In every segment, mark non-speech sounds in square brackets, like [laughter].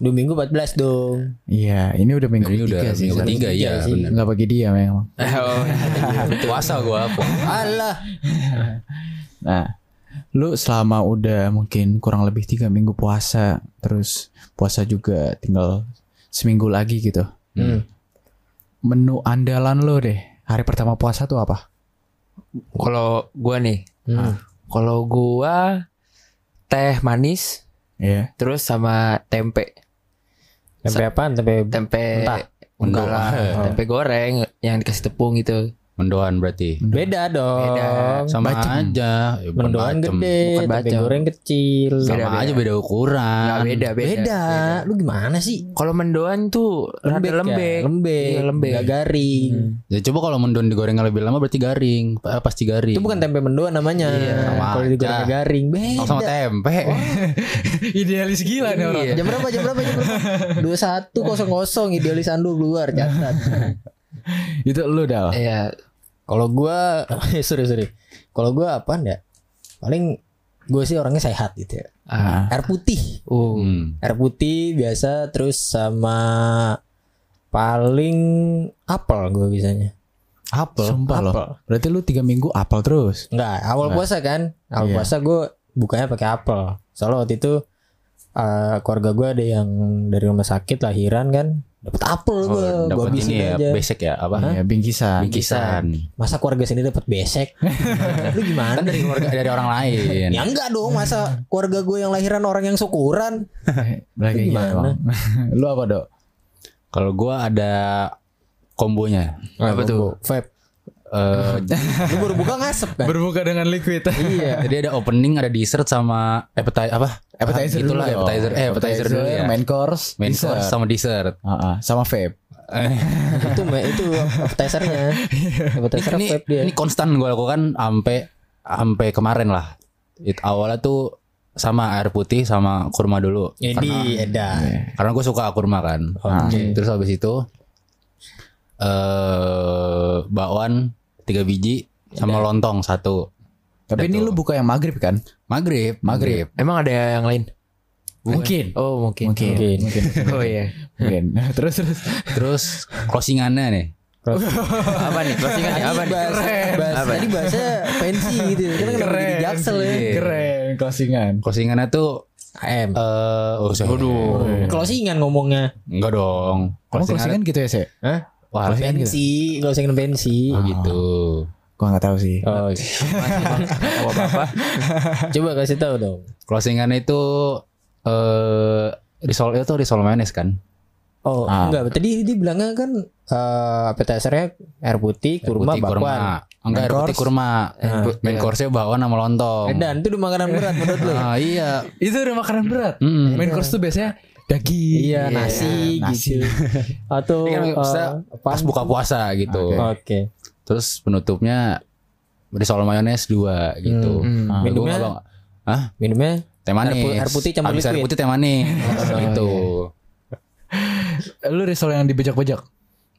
Dua minggu 14 dong. Iya, ini udah minggu Ini udah ketiga sih. minggu ketiga ya sih. benar. Nggak bagi dia memang. [laughs] Oh, Puasa gua alah. [laughs] Nah, lu selama udah mungkin kurang lebih tiga minggu puasa, terus puasa juga tinggal seminggu lagi gitu. Hmm. Menu andalan lu deh hari pertama puasa tuh apa? Kalau gua nih, Hmm. kalau gua teh manis Iya. terus sama tempe. Tempe apaan? Tempe Tempe Mentah. enggak lah, tempe goreng yang dikasih tepung gitu. Mendoan berarti. beda dong. Beda. Sama Bacem. aja. Ya, Mendoan bacem. gede, Bukan bacem. goreng kecil. Sama Beda, aja beda. ukuran. Enggak beda, beda. Beda. Lu gimana sih? Kalau mendoan tuh rada ya? lembek. Lembek. Iya, lembek. Nggak garing. Ya coba kalau mendoan digoreng lebih lama berarti garing. Pa- Pasti garing. Itu bukan tempe mendoan namanya. Iya, Kalau digoreng garing beda. Oh, sama tempe. [laughs] Idealis gila nih orang. Iya. Jam berapa? Jam berapa? Jam berapa? Dua satu kosong kosong idealis Ando keluar catat. [laughs] Itu lu dah. Iya, Kalau gua, [laughs] sorry sorry. Kalau gua apa ya? Paling gue sih orangnya sehat gitu ya. Ah. Air putih, Uh. Hmm. air putih biasa terus sama paling apel gue bisanya. Apel. Sumpah loh. Apel. Berarti lu tiga minggu apel terus. Enggak, awal Enggak. puasa kan. Awal Iya. puasa gue bukanya pakai apel. Soalnya waktu itu eh, keluarga gue ada yang dari rumah sakit lahiran kan, dapat apel Oh, gue, gue habisin ini ya, aja. basic ya, apa? Ya, bingkisan. Bingkisan. Masa keluarga sini dapat besek? [laughs] Lu gimana? Kan dari keluarga dari orang lain. Ya enggak dong, masa keluarga gue yang lahiran orang yang syukuran? [laughs] Lu gimana? gimana? [laughs] lu apa, Dok? Kalau gua ada kombonya. Apa tuh? Vape. Eh, [laughs] Lu baru buka ngasep kan? Berbuka dengan liquid. [laughs] iya. jadi ada opening, ada dessert sama appetizer apa? Appetizer Ah, itulah dulu appetizer. Eh, appetizer, dulu ya. Main course, Main dessert. course sama dessert. Ah, ah, sama vape. [laughs] itu me- itu appetizernya. Appetizer ini, vape dia. ini konstan gue lakukan sampai sampai kemarin lah. It awalnya tuh sama air putih sama kurma dulu. Jadi edan. Karena gue suka kurma kan. Oke. Terus habis itu eh bakwan tiga biji sama lontong satu. Tapi ini lu buka yang maghrib kan? Maghrib, maghrib. Emang ada yang lain? Mungkin. Oh mungkin. Mungkin. Mungkin. Mungkin. Oh iya. Mungkin. [laughs] [laughs] terus terus. Terus closingannya nih. [laughs] apa nih? Closingan apa nih? bahasa, bahasa, tadi bahasa fancy gitu. Kan kenapa Keren. jadi jaksel ya? Iya. Keren closingan. Closingannya tuh AM. eh oh, sorry. Closingan ngomongnya. Enggak dong. Kamu closingan gitu ya, Se? Hah? Wah, Closingan gitu. Pensi, closingan pensi. oh, gitu. Gua nggak tahu sih. Oh, Apa-apa. [laughs] coba kasih tahu dong. Closingannya itu eh risol itu risol mayonnaise kan? Oh, Ah. enggak. Tadi dia bilangnya kan eh appetizernya air putih, Air kurma, putih, bakwan. Enggak air putih kurma. Ah, Main iya. course-nya bakwan sama lontong. Edan, itu udah makanan berat menurut lu. Ah, iya. Itu udah makanan berat. Mm. Main course tuh biasanya daging. Iya, nasi, nasi. gitu. [laughs] Atau kan maksudnya pas buka puasa gitu. Oke. Terus penutupnya risol mayonnaise dua gitu. Hmm. Ah, gua Minumnya? nggak bang- Hah? Minumnya Teh manis. Air pu- air putih campur air liquid. putih teh manis. [laughs] gitu. Lu risol yang dibejak-bejak?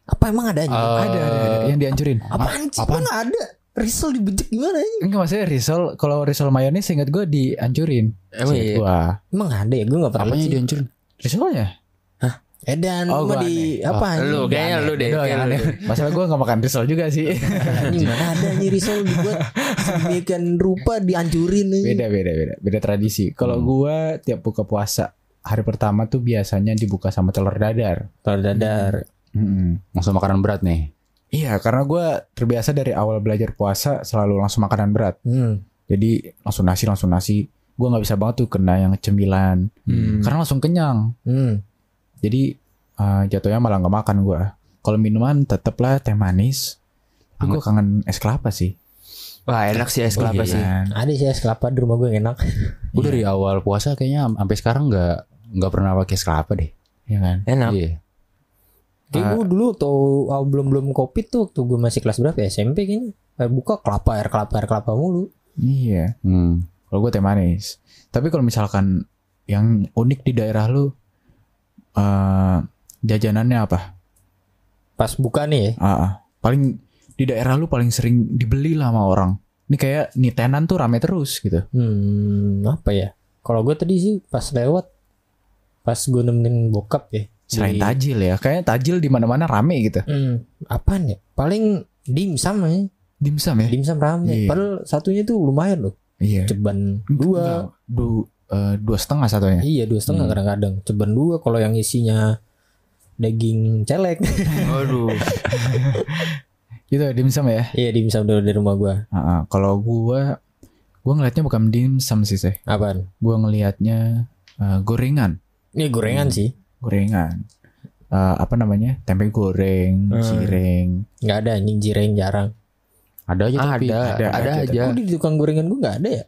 apa emang ada aja? Eh, ada, ada, ada. Yang dihancurin. Apaan sih? Apaan? ada. Risol dibejek gimana ya? Enggak maksudnya risol kalau risol mayones ingat gue dihancurin. Emang iya? gua. Emang ada ya? Gue gak pernah Apanya sih. dihancurin? Risolnya? Edan, Oh, lu mah gua di apa? Lu kayaknya lu deh. Yang lu aneh. deh. Masalah gue gak makan risol juga sih. [laughs] Ini mana ada nih risol dibuat sedemikian rupa dihancurin aja. beda beda beda beda tradisi. Kalau Hmm. gua tiap buka puasa hari pertama tuh biasanya dibuka sama telur dadar. Telur dadar. Mm-mm. Langsung makanan berat nih. Iya, karena gua terbiasa dari awal belajar puasa selalu langsung makanan berat. Hmm. Jadi langsung nasi langsung nasi. Gua nggak bisa banget tuh kena yang cemilan. Hmm. Karena langsung kenyang. Hmm. Jadi eh, jatuhnya malah nggak makan gua. Kalau minuman tetaplah teh manis. Gue kangen es kelapa sih. Wah enak sih es kelapa iya. sih. Kan. Ada sih es kelapa di rumah gue yang enak. [laughs] Gue dari awal puasa kayaknya am- sampai sekarang nggak nggak pernah pakai es kelapa deh. Iya kan? Enak. Iya. Kayak gue dulu tuh awal belum belum kopi tuh waktu gue masih kelas berapa ya SMP kayaknya. Air buka kelapa air kelapa air kelapa mulu. Iya. Hmm. Kalau gue teh manis. Tapi kalau misalkan yang unik di daerah lu eh jajanannya apa? Pas buka nih ya. Ah, ah. paling di daerah lu paling sering dibeli lah sama orang. Ini kayak Nitenan tuh rame terus gitu. Hmm, apa ya? Kalau gue tadi sih pas lewat pas gue nemenin bokap ya Selain di- tajil ya, kayaknya tajil di mana-mana rame gitu. Hmm, apaan ya? Paling dimsum aja. Dimsum ya? Dimsum rame. Iya. Padahal satunya tuh lumayan loh. Iya. Ceban dua. Du, eh, dua setengah satunya. Iya dua setengah Hmm. kadang-kadang. Ceban dua kalau yang isinya daging celek. [laughs] Waduh. [laughs] Gitu dimsum ya. iya dimsum dulu di rumah gua. Heeh, kalau gua gua ngelihatnya bukan dimsum sih sih. Apaan? Gua ngelihatnya eh, gorengan, Ini gorengan Hmm. sih. gorengan. Eh, apa namanya? Tempe goreng, Hmm. cireng. nggak ada anjing jireng jarang. Ada aja tapi ada, ada, ada, ada. aja. Kok di tukang gorengan gua nggak ada ya?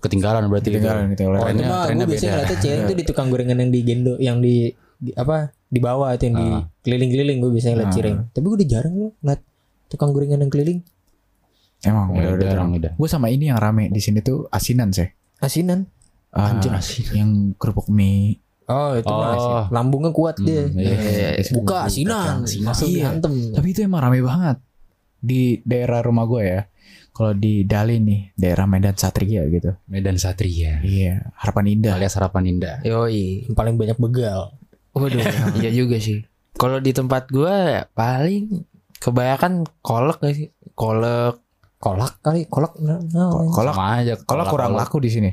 ketinggalan berarti gitu. Ketinggalan gitu. Oh, itu Trennya- mah trennya gue biasanya beda. ngeliatnya cireng tuh di [laughs] tukang gorengan yang di gendo, yang di, di- apa di bawah itu yang di Ah. keliling-keliling gue biasanya ngeliat Ah. cireng. Tapi gue udah jarang loh ngeliat tukang gorengan yang keliling. Emang Ya, udah udah jarang, jarang. udah. Gue sama ini yang rame di sini tuh asinan sih. Asinan. Eh, Anjir, asinan. Yang kerupuk mie. Oh itu mah Oh. lambungnya kuat dia. Hmm, iya. Iya, iya. Buka asinan, langsung Iya. dihantem. Tapi itu emang rame banget di daerah rumah gue ya. Kalau di Dali nih, daerah Medan Satria gitu. Medan Satria. Iya, Harapan Indah. Alias harapan indah. Yoi. Yang paling banyak begal. Waduh, [laughs] iya juga sih. Kalau di tempat gua ya paling kebanyakan kolek gak sih? Kolek. Kolak kali, kolak. Nah, nah, Ko- Kolak, Sama aja. kolak kurang laku di sini.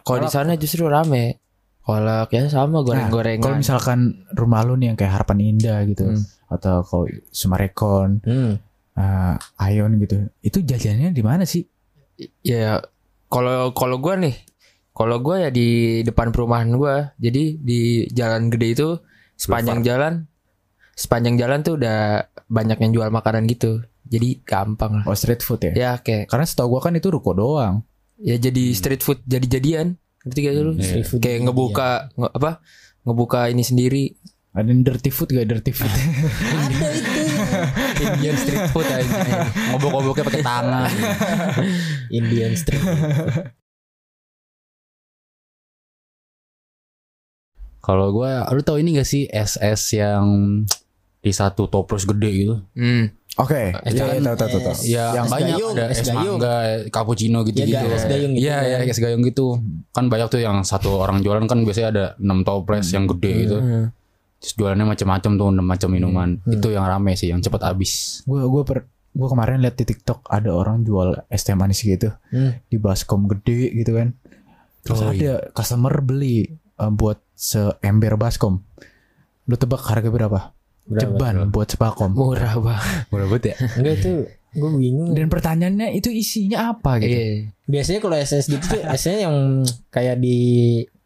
Kalau di sana justru rame. Kolek ya sama goreng-gorengan. Kalau misalkan rumah lu nih yang kayak Harapan Indah gitu, Hmm. atau kalau Sumarekon, Hmm. Eh, Ayon gitu, itu jajannya di mana sih? ya kalau kalau gua nih, kalau gua ya di depan perumahan gua. Jadi di jalan gede itu sepanjang jalan sepanjang jalan tuh udah banyak yang jual makanan gitu. Jadi gampang lah. Oh street food ya? Ya kayak Karena setahu gua kan itu ruko doang. ya jadi street food jadi-jadian. Ngerti gak lu? Iya. Street food Kayak jadi ngebuka nge- apa? Ngebuka ini sendiri. Ada yang dirty food gak dirty food? [laughs] Ada itu. Indian street food aja. Ngobok-ngoboknya pakai tangan. Indian street. Kalau gua, lu tau ini gak sih SS yang di satu toples gede gitu? Hmm. Oke, Es iya gayung, tahu tahu tahu. Ya Es banyak gayung, ada es es, mangga, cappuccino gitu-gitu. Iya, es gayung gitu Iya, kan. iya, es gayung gitu. Kan banyak tuh yang satu orang jualan kan biasanya ada 6 toples yang gede gitu. Hmm. Terus jualannya macam-macam tuh, macam minuman. Itu yang rame sih, yang cepat habis. Gue gue per gue kemarin lihat di TikTok ada orang jual es teh manis gitu Hmm. di baskom gede gitu kan. Terus Oh, ada customer beli eh, buat seember baskom. Lu tebak harga berapa? Berapa? Ceban buat sepakom. Murah banget. Murah banget ya? Enggak itu gue bingung. Dan pertanyaannya itu isinya apa gitu? Iya. Biasanya kalau SS gitu tuh [laughs] esnya yang kayak di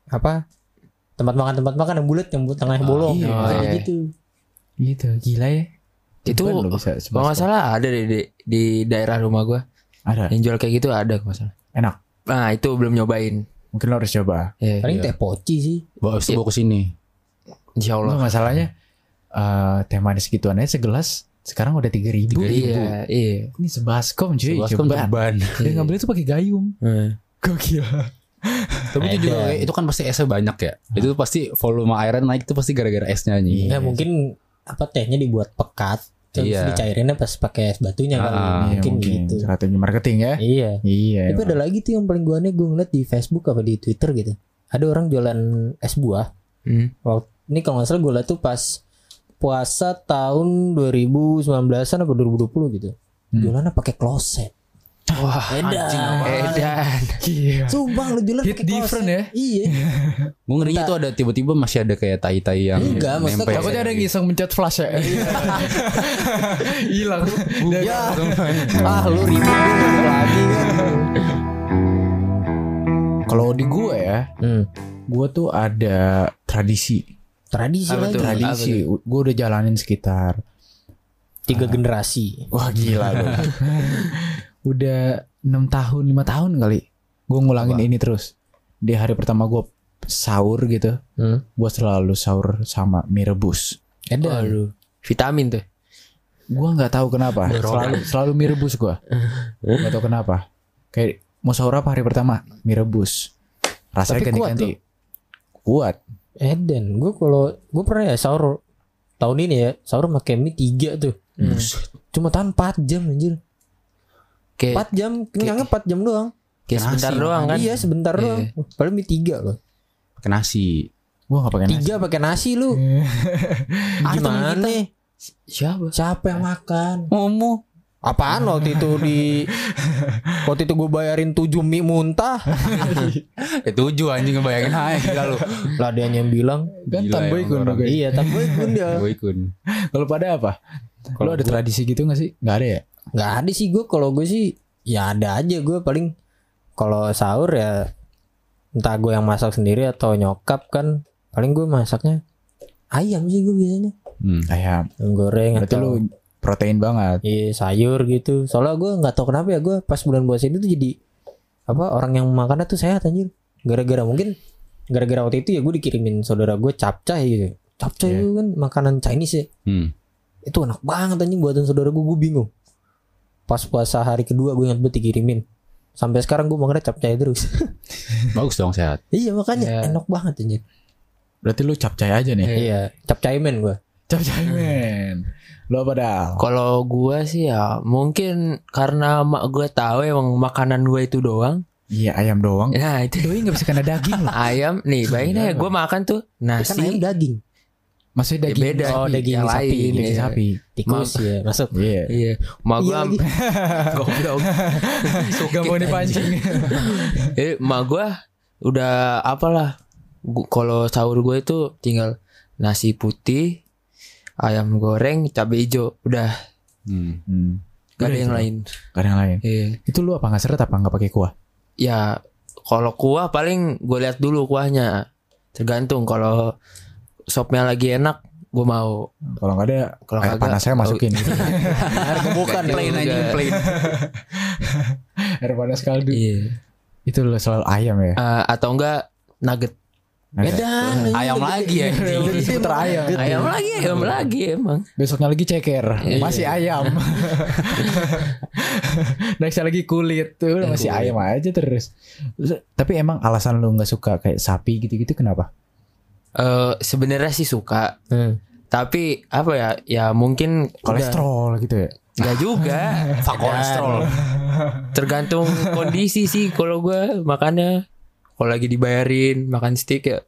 apa tempat makan tempat makan yang bulat yang buat tengahnya bolong iya. Kayak Iya. gitu. Gitu, gila ya. Itu kalau nggak salah ada deh di, di daerah rumah gua ada. yang jual kayak gitu ada kalau salah. Enak. Nah itu belum nyobain. Mungkin lo harus coba. Ya, Paling Iya. teh poci sih. Bawa itu bawa ke sini. insya Allah. Masalahnya eh teh manis gituan aja segelas sekarang udah tiga ribu. Iya, iya. Ini sebaskom cuy. Sebaskom ceban. Dia ngambil itu pakai gayung. Hmm. Gokil. Tapi itu juga itu kan pasti esnya banyak ya. Itu pasti volume airnya naik itu pasti gara-gara esnya nih. Ya mungkin apa tehnya dibuat pekat terus Iya. dicairinnya pas pakai es batunya kali. Ah, Iya, mungkin, gitu. Strategi marketing ya. Iya. Iya. Tapi emang. ada lagi tuh yang paling gue aneh gue ngeliat di Facebook apa di Twitter gitu. Ada orang jualan es buah. Hmm. Waktu, ini kalau nggak salah gue liat tuh pas puasa tahun 2019an apa 2020 gitu. Hmm. Jualannya pakai kloset. Wah, Edan. edan. Gila. Sumpah lu Hit pakai different ya. Iya. [laughs] Gue ngerinya tuh ada tiba-tiba masih ada kayak tai-tai yang Enggak, maksudnya nempel. Takutnya ada yang iseng mencet flash ya. [laughs] Hilang. ya. ah lu ribet lu lagi kan. Kalau di gue ya, Hmm. gue tuh ada tradisi. Tradisi Apa lagi. Tradisi. Gue udah jalanin sekitar Tiga generasi. Wah gila lu. [laughs] Udah 6 tahun, 5 tahun kali. Gue ngulangin ini terus. Di hari pertama gue sahur gitu. Hmm. Gue selalu sahur sama mie rebus. Ada. Waduh. Vitamin tuh. Gue nggak tahu kenapa. Selalu selalu mie rebus gue. [laughs] Gak tahu kenapa. Kayak mau sahur apa hari pertama? Mie rebus. Rasanya Tapi kuat ganti-ganti. Kuat. Eden, gue kalau gue pernah ya sahur tahun ini ya sahur pakai mie tiga tuh. Hmm. Cuma tahan 4 jam anjir. Kayak 4 jam, kenyangnya 4 jam doang. kayak sebentar nasi, doang kan. Iya, sebentar Iya. doang. Padahal mie tiga loh. Pakai nasi. Gua gak pakai nasi. Tiga pakai nasi lu. [laughs] Gimana? Siapa? Siapa yang makan? Momo. Apaan waktu itu di [laughs] waktu itu gue bayarin 7 mie muntah. Eh [laughs] tujuh anjing ngebayangin aja gila lu. Lah dia yang bilang, Kan Gila Tanboy emang Kun orang. juga. iya tapi pun dia. Gue ikut. Kalau pada apa? Kalau ada tradisi gitu gak sih? Gak ada ya? Gak ada sih gue kalau gue sih ya ada aja gue paling kalau sahur ya entah gue yang masak sendiri atau nyokap kan paling gue masaknya ayam sih gue biasanya Hmm. Ayam. goreng Berarti atau lu protein banget. iya sayur gitu soalnya gue nggak tahu kenapa ya gue pas bulan puasa ini tuh jadi apa orang yang makannya tuh sehat anjir gara-gara mungkin gara-gara waktu itu ya gue dikirimin saudara gue capcay gitu capcay Iya. itu kan makanan Chinese ya Hmm. itu enak banget anjing buatan saudara gue gue bingung pas puasa hari kedua gue ingat banget dikirimin sampai sekarang gue makannya capcay terus [laughs] Bagus dong sehat. iya makanya Iya. enak banget anjir Berarti lu capcay aja nih. iya capcay men gue Capcay men. Lu apa dah? Kalau gua sih ya mungkin karena mak gue tahu emang makanan gue itu doang. Iya ayam doang. Nah itu Doi gak bisa kena daging loh. [laughs] ayam nih bayangin aja gue makan tuh kan ayam nasi daging Maksudnya Ya, daging beda. sapi. Oh, daging yang lain, sapi, daging iya. sapi. tikus ya masuk Iya. iya mak gue Iya lagi. [laughs] goblok [laughs] Gak mau dipancing. [laughs] eh mak gue udah apalah kalau sahur gue itu tinggal nasi putih ayam goreng cabai hijau udah Hmm. hmm. gak ada yang lain Gak ada yang lain. iya Itu lu apa gak seret apa gak pakai kuah? ya kalau kuah paling gue lihat dulu kuahnya tergantung kalau sopnya lagi enak gue mau Kalau gak ada, Kalau air kagak, panas saya masukin. [laughs] air bukan Plain aja, plain. air panas kaldu. iya Itu lu selalu ayam ya. Eh, atau enggak nugget Edan Ayam lagi ya. Udah diputer ayam. ayam lagi ayam lagi emang Besoknya lagi ceker, masih ayam. [laughs] Nextnya lagi kulit tuh masih ayam aja terus. Terus, Tapi emang alasan lu nggak suka kayak sapi gitu-gitu kenapa? Eh sebenarnya sih suka Hmm. tapi apa ya ya mungkin udah- Kolesterol gitu ya. Nggak juga [laughs] Fuck kolesterol. tergantung kondisi sih kalau gue makannya kalau lagi dibayarin makan steak ya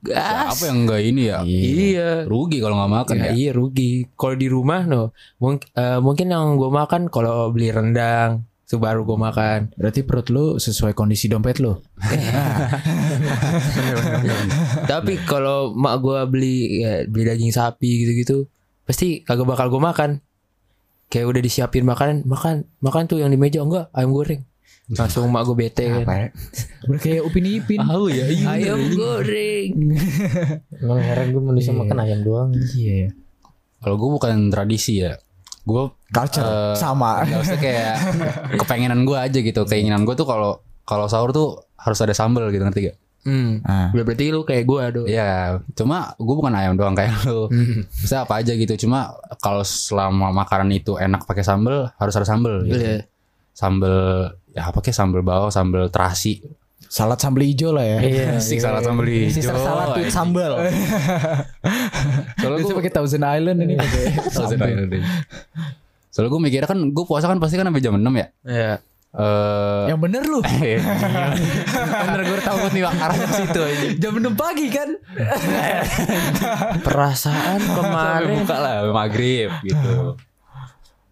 gas Apa yang enggak ini ya? iya Rugi kalau nggak makan Ya, ya. iya rugi. Kalau di rumah no, mungkin mungkin yang gue makan kalau beli rendang, itu baru gue makan. Berarti perut lu sesuai kondisi dompet lu. [laughs] Tapi kalau mak gue beli ya, beli daging sapi gitu-gitu, pasti kagak bakal gue makan. Kayak udah disiapin makanan, makan, makan tuh yang di meja enggak ayam goreng. Langsung mak gue bete kan. ya? Udah kayak Upin Ipin. Tahu ya. Ayam goreng. Emang heran gue manusia makan ayam doang Iya. Kalau gue bukan tradisi ya. Gue Culture Eh, sama. Gak usah kayak [laughs] kepengenan gue aja gitu. Keinginan gue tuh kalau kalau sahur tuh harus ada sambal gitu ngerti gak? Hmm. Ah. Udah berarti lu kayak gue do. Iya, cuma gue bukan ayam doang kayak lu. Hmm. Bisa apa aja gitu. Cuma kalau selama makanan itu enak pakai sambal, harus ada sambal. Gitu. Iya. Sambal ya apa kayak sambal bawang, sambal terasi. Salad sambal hijau lah ya. iya Asik salad sambal hijau. Sisa salad with sambal [laughs] Soalnya gue pakai Thousand Island ini. Soalnya gue mikirnya kan gue puasa kan pasti kan sampai jam 6 ya. Iya. Eh Yang bener lu. [laughs] bener gue tahu nih arahnya ke situ aja. [laughs] Jam 6 pagi kan. [laughs] Perasaan kemarin buka lah maghrib gitu.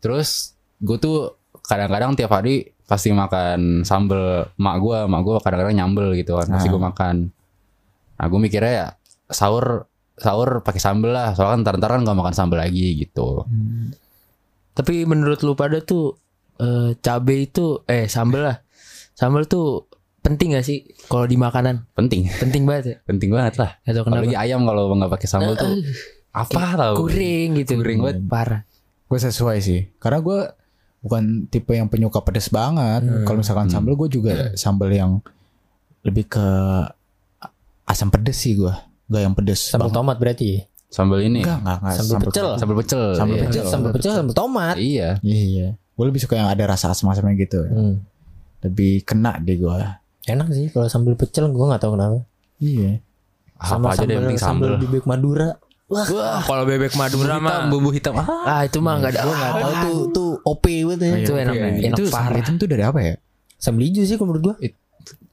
Terus gue tuh kadang-kadang tiap hari pasti makan sambel mak gue, mak gue kadang-kadang nyambel gitu kan, pasti gue makan. Nah gue mikirnya ya sahur sahur pakai sambel lah, soalnya kan ntar-ntar kan gak makan sambel lagi gitu. Tapi menurut lu pada tuh eh, cabe itu eh sambel lah. Sambel tuh penting gak sih kalau di makanan? Penting, Penting banget ya. penting banget lah. Gak tau kenapa. Apalagi ayam kalau nggak pakai sambel tuh apa tau? Kuring gitu. Kuring banget. Parah. Gue sesuai sih. Karena gue bukan tipe yang penyuka pedas banget. Kalau misalkan sambal gue juga sambal yang lebih ke asam pedes sih gue. Gak yang pedes. Sambal banget. tomat berarti Sambel ini, Enggak, enggak, enggak. Sambal pecel. sambel pecel. Sambal pecel. Sambal pecel sambal tomat Iya. Iya. Gue lebih suka yang ada rasa asam-asamnya gitu. Hmm. Lebih kena deh gue. Enak sih kalau sambal pecel gue nggak tahu kenapa. Iya. Apa aja deh yang penting sambel. bebek Madura. Wah, Wah, kalau bebek Madura mah bumbu hitam. Ah. ah itu mah enggak ada. gue nggak tahu tuh tuh OP banget ya. Itu enak, Iya, enak itu parah. sambal hitam tuh dari apa ya? Sambal hijau sih menurut gue.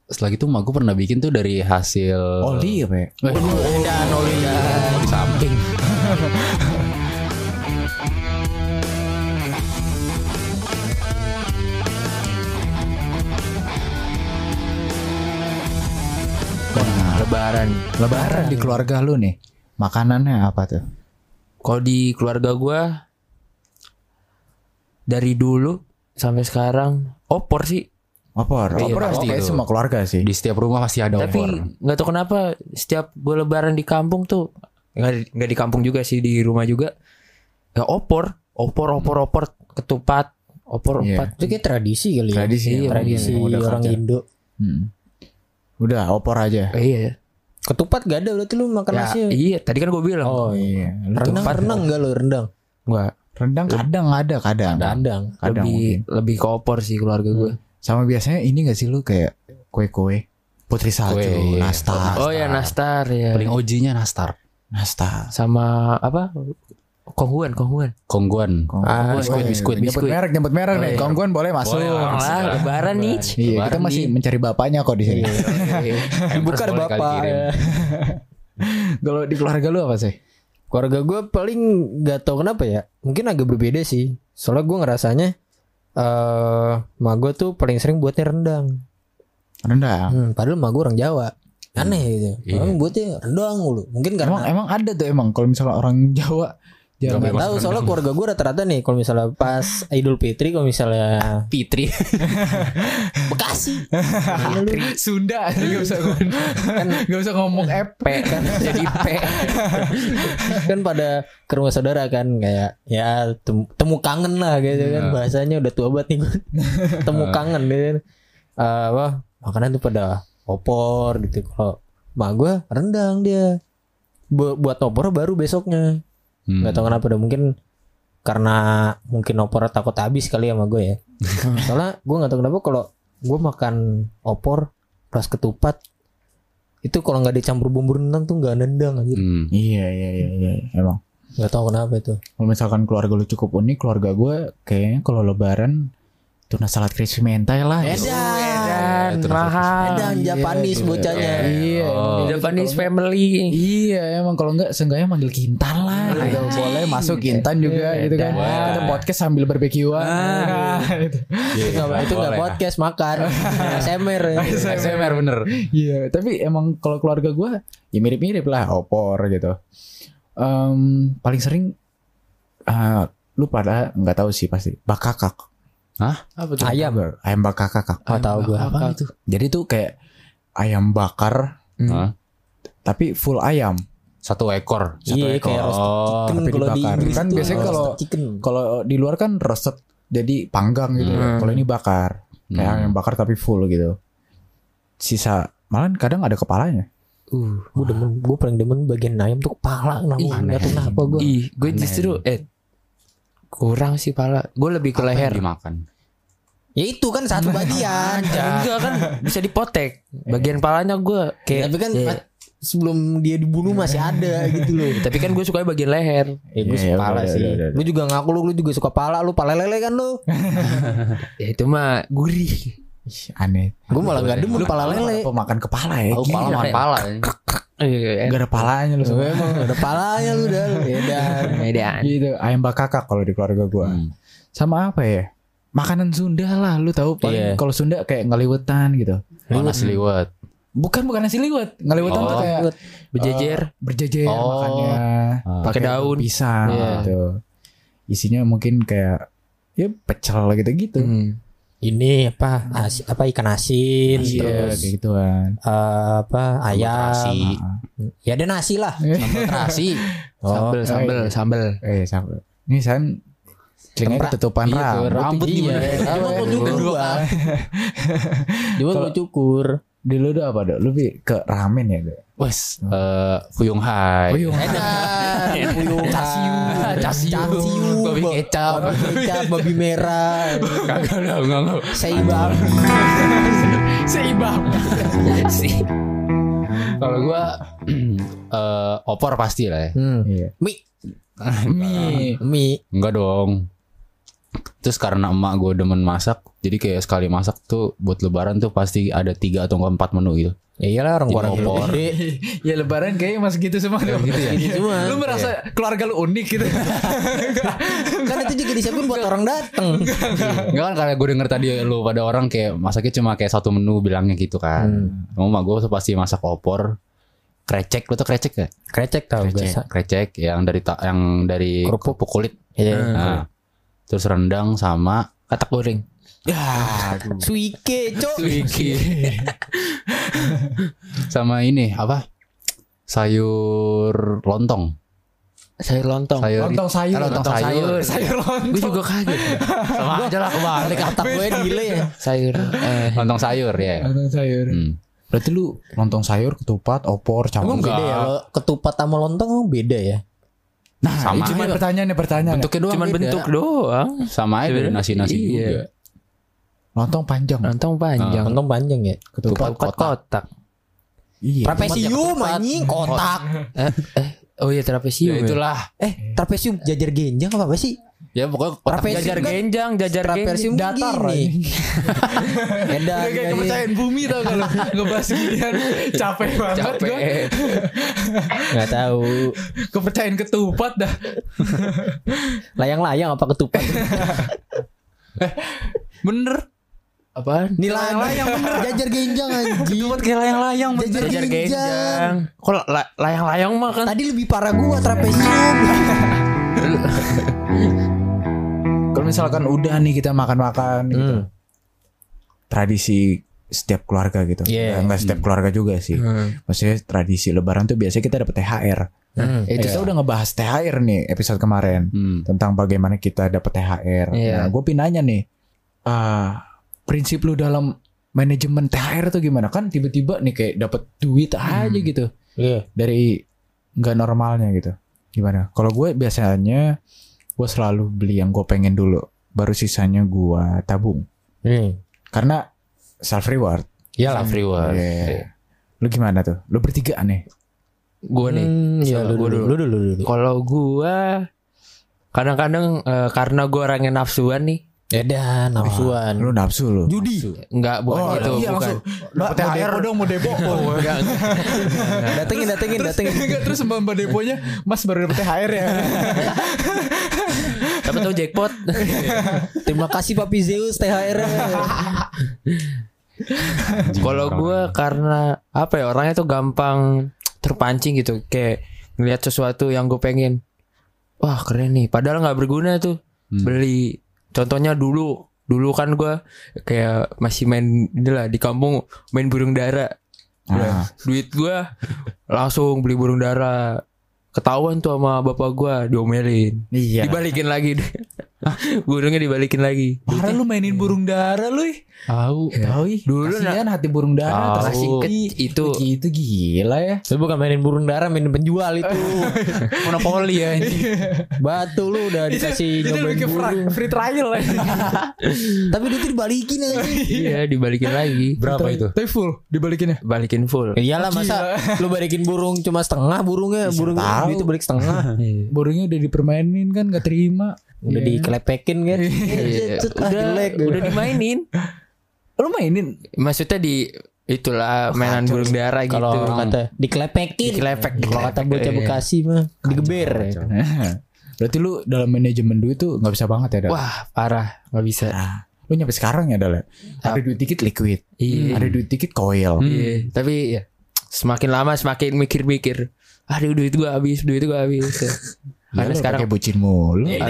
setelah itu mak gue pernah bikin tuh dari hasil Oli apa ya? Eh, Dan oli di samping. [laughs] Lebaran. Lebaran di keluarga lu nih. Makanannya apa tuh? Kalau di keluarga gua dari dulu sampai sekarang opor sih. Opor. Iya, Opor pasti itu. semua keluarga sih. Di setiap rumah pasti ada Tapi opor. nggak tahu kenapa setiap gue lebaran di kampung tuh nggak di- nggak di kampung juga sih di rumah juga nggak opor, opor, opor, opor, ketupat, opor, Iya. opat. Itu kayak tradisi kali ya. Tradisi, Iya, tradisi orang kerja. Indo. Hmm. Udah opor aja. Eh, iya. Ketupat gak ada berarti lu makan Ya, nasi. iya, tadi kan gue bilang. Oh, iya. Lu tuh rendang rendang enggak lu rendang? Enggak. rendang kadang ada kadang. Rendang. Kadang lebih mungkin. lebih ke opor sih keluarga gue. Sama biasanya ini gak sih lu kayak kue-kue putri salju, Kue, iya. nastar, Oh ya nastar ya. Paling OG-nya nastar. nastar. Sama apa? Konghuan, konghuan. Kongguan. Ah, biskuit, Woi, biskuit, Nyebut biskuit. merek, nyebut merek nih. iya. Kongguan boleh masuk. Boleh lah. Lah, lebaran nih. Iya, kita masih nih. mencari bapaknya kok di sini. [laughs] Bukan boleh kali bapak. [laughs] Kalau di keluarga lu apa sih? Keluarga gue paling gak tau kenapa ya. Mungkin agak berbeda sih. Soalnya gue ngerasanya eh mak gue tuh paling sering buatnya rendang. Rendang. Hmm, padahal mak gue orang Jawa. Aneh gitu. Iya. Orang buatnya rendang mulu. Mungkin Emang karena emang ada tuh emang kalau misalnya orang Jawa jarang Gak tahu soalnya keluarga gue rata-rata nih kalau misalnya pas Idul Fitri kalau misalnya Fitri. [laughs] Bekasi. Sunda. [laughs] Nggak usah ngomong. Nggak usah ngomong EP kan. Jadi P. Kan pada ke rumah saudara kan kayak ya tem- temu kangen lah gitu kan. Bahasanya udah tua banget nih gue [laughs] temu kangen gitu kan. Eh, apa makanan tuh pada opor gitu. Kalau mak gue rendang dia. Bu- buat opor baru besoknya Hmm. nggak tahu kenapa udah mungkin karena mungkin opor takut habis kali sama gue ya. [laughs] Soalnya gue nggak tahu kenapa kalau gue makan opor plus ketupat itu kalau nggak dicampur bumbu rendang tuh nggak nendang aja Hmm. iya iya iya iya emang. Nggak tahu kenapa itu. Kalau misalkan keluarga lu cukup unik keluarga gue kayaknya kalau lebaran tuna salad crispy mentai lah Dan Itu mahal. ada Japanese bocahnya iya Oh. Japanese family. Iya emang kalau enggak seenggaknya manggil Kintan lah gitu. Boleh masuk Kintan juga gitu kan. Kita podcast sambil barbekyuan nah, gitu. itu nggak itu nggak Boleh. podcast makan [laughs] SMR SMR bener. Iya tapi emang kalau keluarga gue Ya mirip-mirip lah Opor gitu Em, Paling sering eh, Lu pada nggak tahu sih pasti Bakakak Apa tuh? ayam. Ayam bakakak nggak tahu gue Apa itu? Jadi tuh kayak Ayam bakar. Hmm. Hah? Tapi full ayam. Satu ekor. iya kayak roasted Oh, chicken tapi kalau di dibakar. Inggris Kan biasanya kalau- chicken. Kalau di luar kan roasted Jadi panggang gitu. Hmm. Kalau ini bakar. Kayak Hmm. ayam bakar tapi full gitu. Sisa. Malah kadang ada kepalanya. Uh gue demen. Gue paling demen bagian ayam tuh kepala. Nggak tahu kenapa gue Ih, gue justru eh kurang sih pala. Gue lebih ke Apa yang leher. dimakan. ya itu kan satu [laughs] bagian Enggak kan bisa dipotek. Bagian palanya gue kayak tapi kan Iya. sebelum dia dibunuh masih ada gitu loh [laughs] Tapi kan gue suka bagian leher. Ya gue Iya, suka pala udah, sih. udah, udah, Lu juga ngaku lu, lu juga suka pala, lu pala lele kan lu. [laughs] Ya itu mah gurih. Ih, Aneh Gue malah gak demen pala lele. Pemakan kepala ya Oh, pala makan pala. Iya, Gak ada palanya lu semua emang ada palanya lu dah. Beda. Medan. Gitu ayam bakakak kalau di keluarga gua Hmm. Sama apa ya Makanan Sunda lah Lu tahu paling Iya. Kalau Sunda kayak ngeliwetan gitu Oh, nasi liwet. Bukan bukan nasi liwet Ngeliwetan tuh Oh. kayak Berjejer. eh, Berjejer Oh. makannya Ah. Pakai daun. pisang Iya. gitu Isinya mungkin kayak Ya pecel gitu-gitu Hmm. Ini apa? Asi, apa ikan asin Iya terus kayak gituan eh, apa ayam. terasi. Ya ada nasi lah. [laughs] Sambal terasi. Oh, Sambel, sambel, sambel. Eh sama Ini saya Temprak. ketutupan Iya, rambut rambut iya. gimana? Gue cukur gua. Cuma gue cukur. Di lu tuh apa dok? Lu Bi, ke ramen ya dok? Wes, eh Fuyung Hai. Puyung. Edan. Puyuh. [laughs] Casiu. Casiu. Casiu. Babi Ba- kecap. Babi kecap. Babi merah. Kagak enggak enggak. enggak. Seibab. [laughs] Seibab. [laughs] Sih. Kalau gua [clears throat] eh opor pasti lah ya. Hmm. Iya. Mie. Mie. Mie. Enggak dong. Terus karena emak gue demen masak, jadi kayak sekali masak tuh buat lebaran tuh pasti ada tiga atau empat menu gitu. Ya iyalah orang orang opor. gede. [laughs] ya lebaran kayaknya masih gitu semua dong. gitu ya? Gitu semua. Lu merasa keluarga lu unik gitu. [laughs] kan itu juga disiapin buat orang dateng. Enggak kan karena gue denger tadi lu pada orang kayak masaknya cuma kayak satu menu bilangnya gitu kan. Hmm. Emak gue tuh pasti masak opor, krecek, lu tuh krecek gak? Krecek tau Krecek, biasa. krecek yang dari ta- yang dari Kerupuk. kerupuk kulit. Iya. Nah, terus rendang sama Katak goreng. Ya, Suike, cok. [laughs] sama ini apa? Sayur lontong. Sayur lontong. Sayur Lontong sayur. Ah, lontong sayur. Sayur lontong. Gue juga kaget. Sama aja lah kebalik [laughs] Kata gue gile ya. Sayur. Eh. Lontong sayur ya. Lontong sayur. Hmm. Berarti lu lontong sayur, ketupat, opor, Emang campur. beda ya. Lo ketupat sama lontong emang beda ya. Nah, Sama ini cuma pertanyaan nih pertanyaan. Bentuknya doang Cuman beda. bentuk doang. sama aja nasi-nasi Iya. juga. Lontong panjang. Lontong panjang. Lontong panjang ya. Ketupat. Empat kotak. Iya. Trapesium anjing kotak. [laughs] Eh, eh, oh iya trapesium. Ya ya? itulah. Eh, trapesium jajar genjang apa, apa sih? Ya pokoknya kotak Trapesium Jajar kan- genjang, jajar Trapesium genjang. datar gini. [laughs] Udah kayak kepercayaan bumi tau kalau ngebahas ginian capek banget Capek. gua. Nggak tahu. Kepercayaan ketupat dah. Layang-layang apa ketupat? [laughs] Bener. Apaan? Nih layang-layang bener jajar genjang anjing. Buat kayak layang-layang Jajar Jajar genjang. genjang. Kok la- layang-layang mah kan? Tadi lebih parah gua trapesium. [laughs] Kalau misalkan udah nih kita makan-makan gitu. Hmm. Tradisi setiap keluarga gitu. Iya. Ya, Enggak setiap keluarga juga sih. Hmm. Maksudnya tradisi lebaran tuh biasanya kita dapat THR. Hmm. Eh, kita udah ngebahas THR nih episode kemarin Hmm. tentang bagaimana kita dapat THR. Iya. Nah, gue pinanya nih, ah, prinsip lu dalam manajemen THR tuh gimana? Kan tiba-tiba nih kayak dapat duit aja gitu Iya. dari nggak normalnya gitu. Gimana? Kalau gue biasanya gue selalu beli yang gue pengen dulu, baru sisanya gue tabung. Hmm. Karena self reward. Iyalah. Self reward. Iya. Lu gimana tuh? Lu bertiga nih. Gue nih. Hmm, Sama lu gua dulu, dulu. lu dulu, lu dulu. Kalau gua kadang-kadang eh, karena gua orangnya nafsuan nih. Edan, nafsuan. Lu nafsu lu. Judi. Enggak bukan Oh, gitu, iya, bukan. langsung. Dapat THR dong mau depo. [laughs] Enggak, [laughs] Datengin, datengin, datengin. Enggak terus mbak mbak deponya Mas baru dapat THR ya [laughs] Tapi tahu jackpot. Terima kasih Papi Zeus THR. Kalau gua karena apa ya orangnya tuh gampang terpancing gitu kayak ngelihat sesuatu yang gue pengen. Wah keren nih. Padahal nggak berguna tuh beli. Contohnya dulu dulu kan gua kayak masih main inilah di kampung main burung dara. Udah, duit gua langsung beli burung dara. Ketahuan tuh sama bapak gua diomelin. Iya Dibalikin lagi. [laughs] Burungnya dibalikin lagi. Parah lu mainin burung dara lu. Tahu. Tahu ih Dulu Kasihan hati burung dara Tahu. Itu. Gitu gila ya Lu bukan mainin burung dara, mainin penjual itu. [laughs] Monopoli ya. Batu lu udah dikasih nyobain burung. free trial ya [laughs] Tapi itu dibalikin aja. Iya dibalikin lagi. Berapa itu? Tapi full dibalikinnya Balikin full. Ya iyalah masa lu balikin burung cuma setengah burungnya, burung itu balik setengah. Burungnya udah dipermainin kan gak terima Udah dikelepekin kan. Iya, Cet, ah, udah jelek. udah dimainin. Lu mainin Maksudnya di itulah mainan burung dara gitu. Kalau kata dikelepekin. Dikelepek, Kalau kata bocah Iya. Bekasi mah digeber. [laughs] Berarti lu dalam manajemen duit tuh gak bisa banget ya Dal? Wah parah nggak bisa. Nah, Lu nyampe sekarang ya Dal ya? Ada duit dikit liquid Iya. Ada duit dikit coil Iya. Tapi ya semakin lama semakin mikir-mikir. Aduh duit gua habis, duit gua habis. [laughs] Ya, Karena sekarang pakai bucin mulu Dan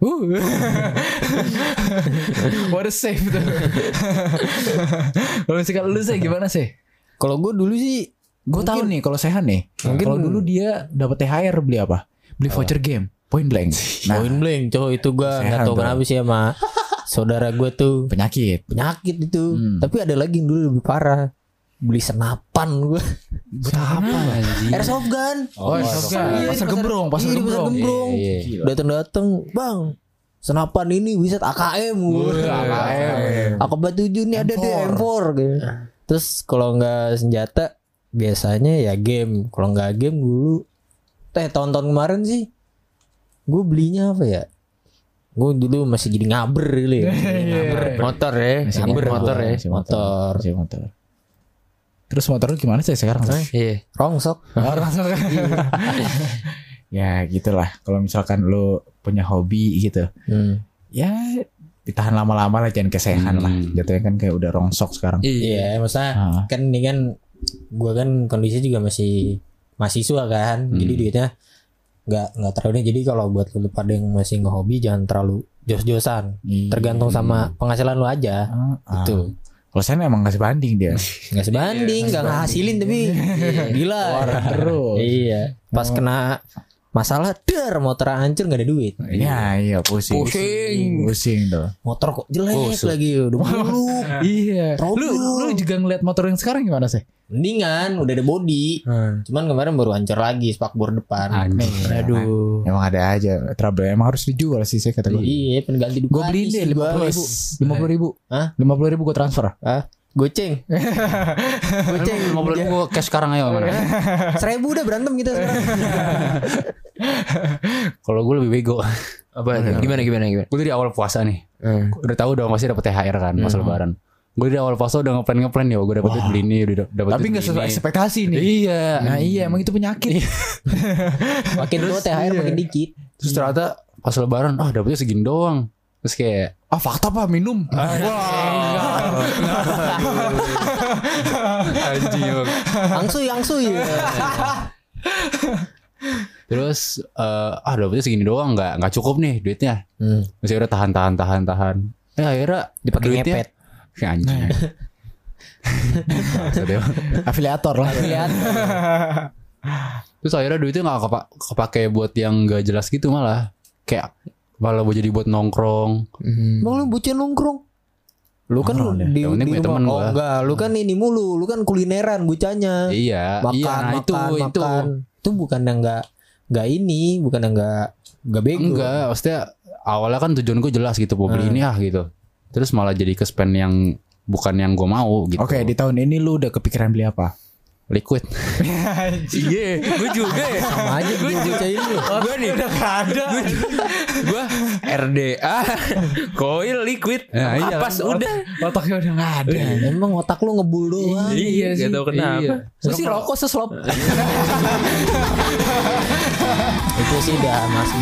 Uh. [laughs] What a save tuh. Kalau misalkan lu sih gimana sih? Kalau gue dulu sih Gue tahu nih kalau Sehan nih. Mungkin- Kalau dulu dia dapat THR beli apa? Beli voucher game, point blank. Nah, Point blank cowok itu gue nggak tahu kenapa sih sama saudara gue tuh penyakit. penyakit itu. Hmm. Tapi ada lagi yang dulu lebih parah. Beli senapan gue. Buat apa? Airsoft gun. Oh, Iya, pasar di pasar gembrong, pasar iya, di pasar gembrong. gembrong. Iya, iya. Datang-datang, bang. Senapan ini bisa AKM. AKM. Akabat 7 ini ada deh M4. M4 gitu. Terus kalau nggak senjata biasanya ya game. Kalau nggak game dulu teh tahun-tahun kemarin sih gue belinya apa ya gue dulu masih jadi ngaber gitu [laughs] ya ngaber Motor ya, Masih Ambil motor ya. Motor Masih motor. Terus motor lu gimana sih sekarang? Iya. rongsok Oh, langsung. [laughs] [laughs] ya gitulah. Kalau misalkan lu punya hobi gitu, Hmm. ya ditahan lama-lama lah jangan kesehan Hmm. lah. Jatuhnya kan kayak udah rongsok sekarang. Iya. iya maksudnya Ah. kan ini kan gue kan kondisi juga masih mahasiswa kan jadi duitnya nggak nggak terlalu jadi kalau buat lu pada yang masih ngehobi jangan terlalu jos-josan Iya. tergantung sama penghasilan lu aja Ah, ah. itu Kalau saya emang nggak sebanding dia. [laughs] nggak sebanding nggak ngasilin tapi [laughs] gila Terus. iya pas kena masalah der motor hancur nggak ada duit Iya, iya pusing. Pusing. Pusing tuh. motor kok jelek lagi udah [laughs] buluk Iya. Trouble. Lu lu juga ngeliat motor yang sekarang gimana sih? mendingan udah ada body cuman kemarin baru hancur lagi spakbor depan Anjing. aduh Emang ada aja trouble. Emang harus dijual sih saya kata gue. iya pengganti Ducati Gue beliin deh sih lima puluh gua. ribu. Lima puluh ribu. Hah? Lima puluh ribu gue transfer. ah goceng [laughs] goceng Mau beli gue cash sekarang ayo mana? seribu udah berantem kita sekarang [laughs] Kalau gue lebih bego. Apa itu? Gimana gimana gimana? Gue dari awal puasa nih. Hmm. Udah tahu dong pasti dapat THR kan masa lebaran. Gue dari awal puasa udah ngeplan ngeplan ya. Gue dapat duit beli ini, udah dapat Tapi nggak beli sesuai ekspektasi nih. Iya. Nah iya emang itu penyakit. [laughs] makin tua THR makin dikit Terus ternyata pas lebaran, ah dapetnya segini doang. Terus kayak Ah fakta pak minum. [laughs] anjing. angsuy angsuy Terus eh, ah dapetnya segini doang nggak nggak cukup nih duitnya. hmm. Masih udah tahan tahan tahan tahan. Eh akhirnya dipakai duitnya- ngepet Si anjing. Ya. Afiliator lah. lihat Terus akhirnya duitnya nggak kepa kepake buat yang gak jelas gitu malah. Kayak malah mau jadi buat nongkrong. Hmm. Bang lu bocah nongkrong lu kan deh. di, di rumah temen oh gua. enggak lu kan ini mulu lu kan kulineran bocahnya Iya, makan iya nah makan itu itu. makan itu bukan yang enggak enggak ini bukan yang enggak enggak bego Enggak, maksudnya awalnya kan tujuan gue jelas gitu mau beli ini ah gitu. Terus malah jadi ke spend yang bukan yang gue mau gitu. Oke di tahun ini lu udah kepikiran beli apa? Liquid. [laughs] Iya, gue juga ya. sama aja gue bocah ini gue nih udah ada. Gue RDA, koil liquid, Ya, iya. pas udah. Otaknya udah nggak ada. emang otak lu ngebul doang Iya, gak tau kenapa. Iya. Lu sih rokok seslop [laughs] itu sih udah masuk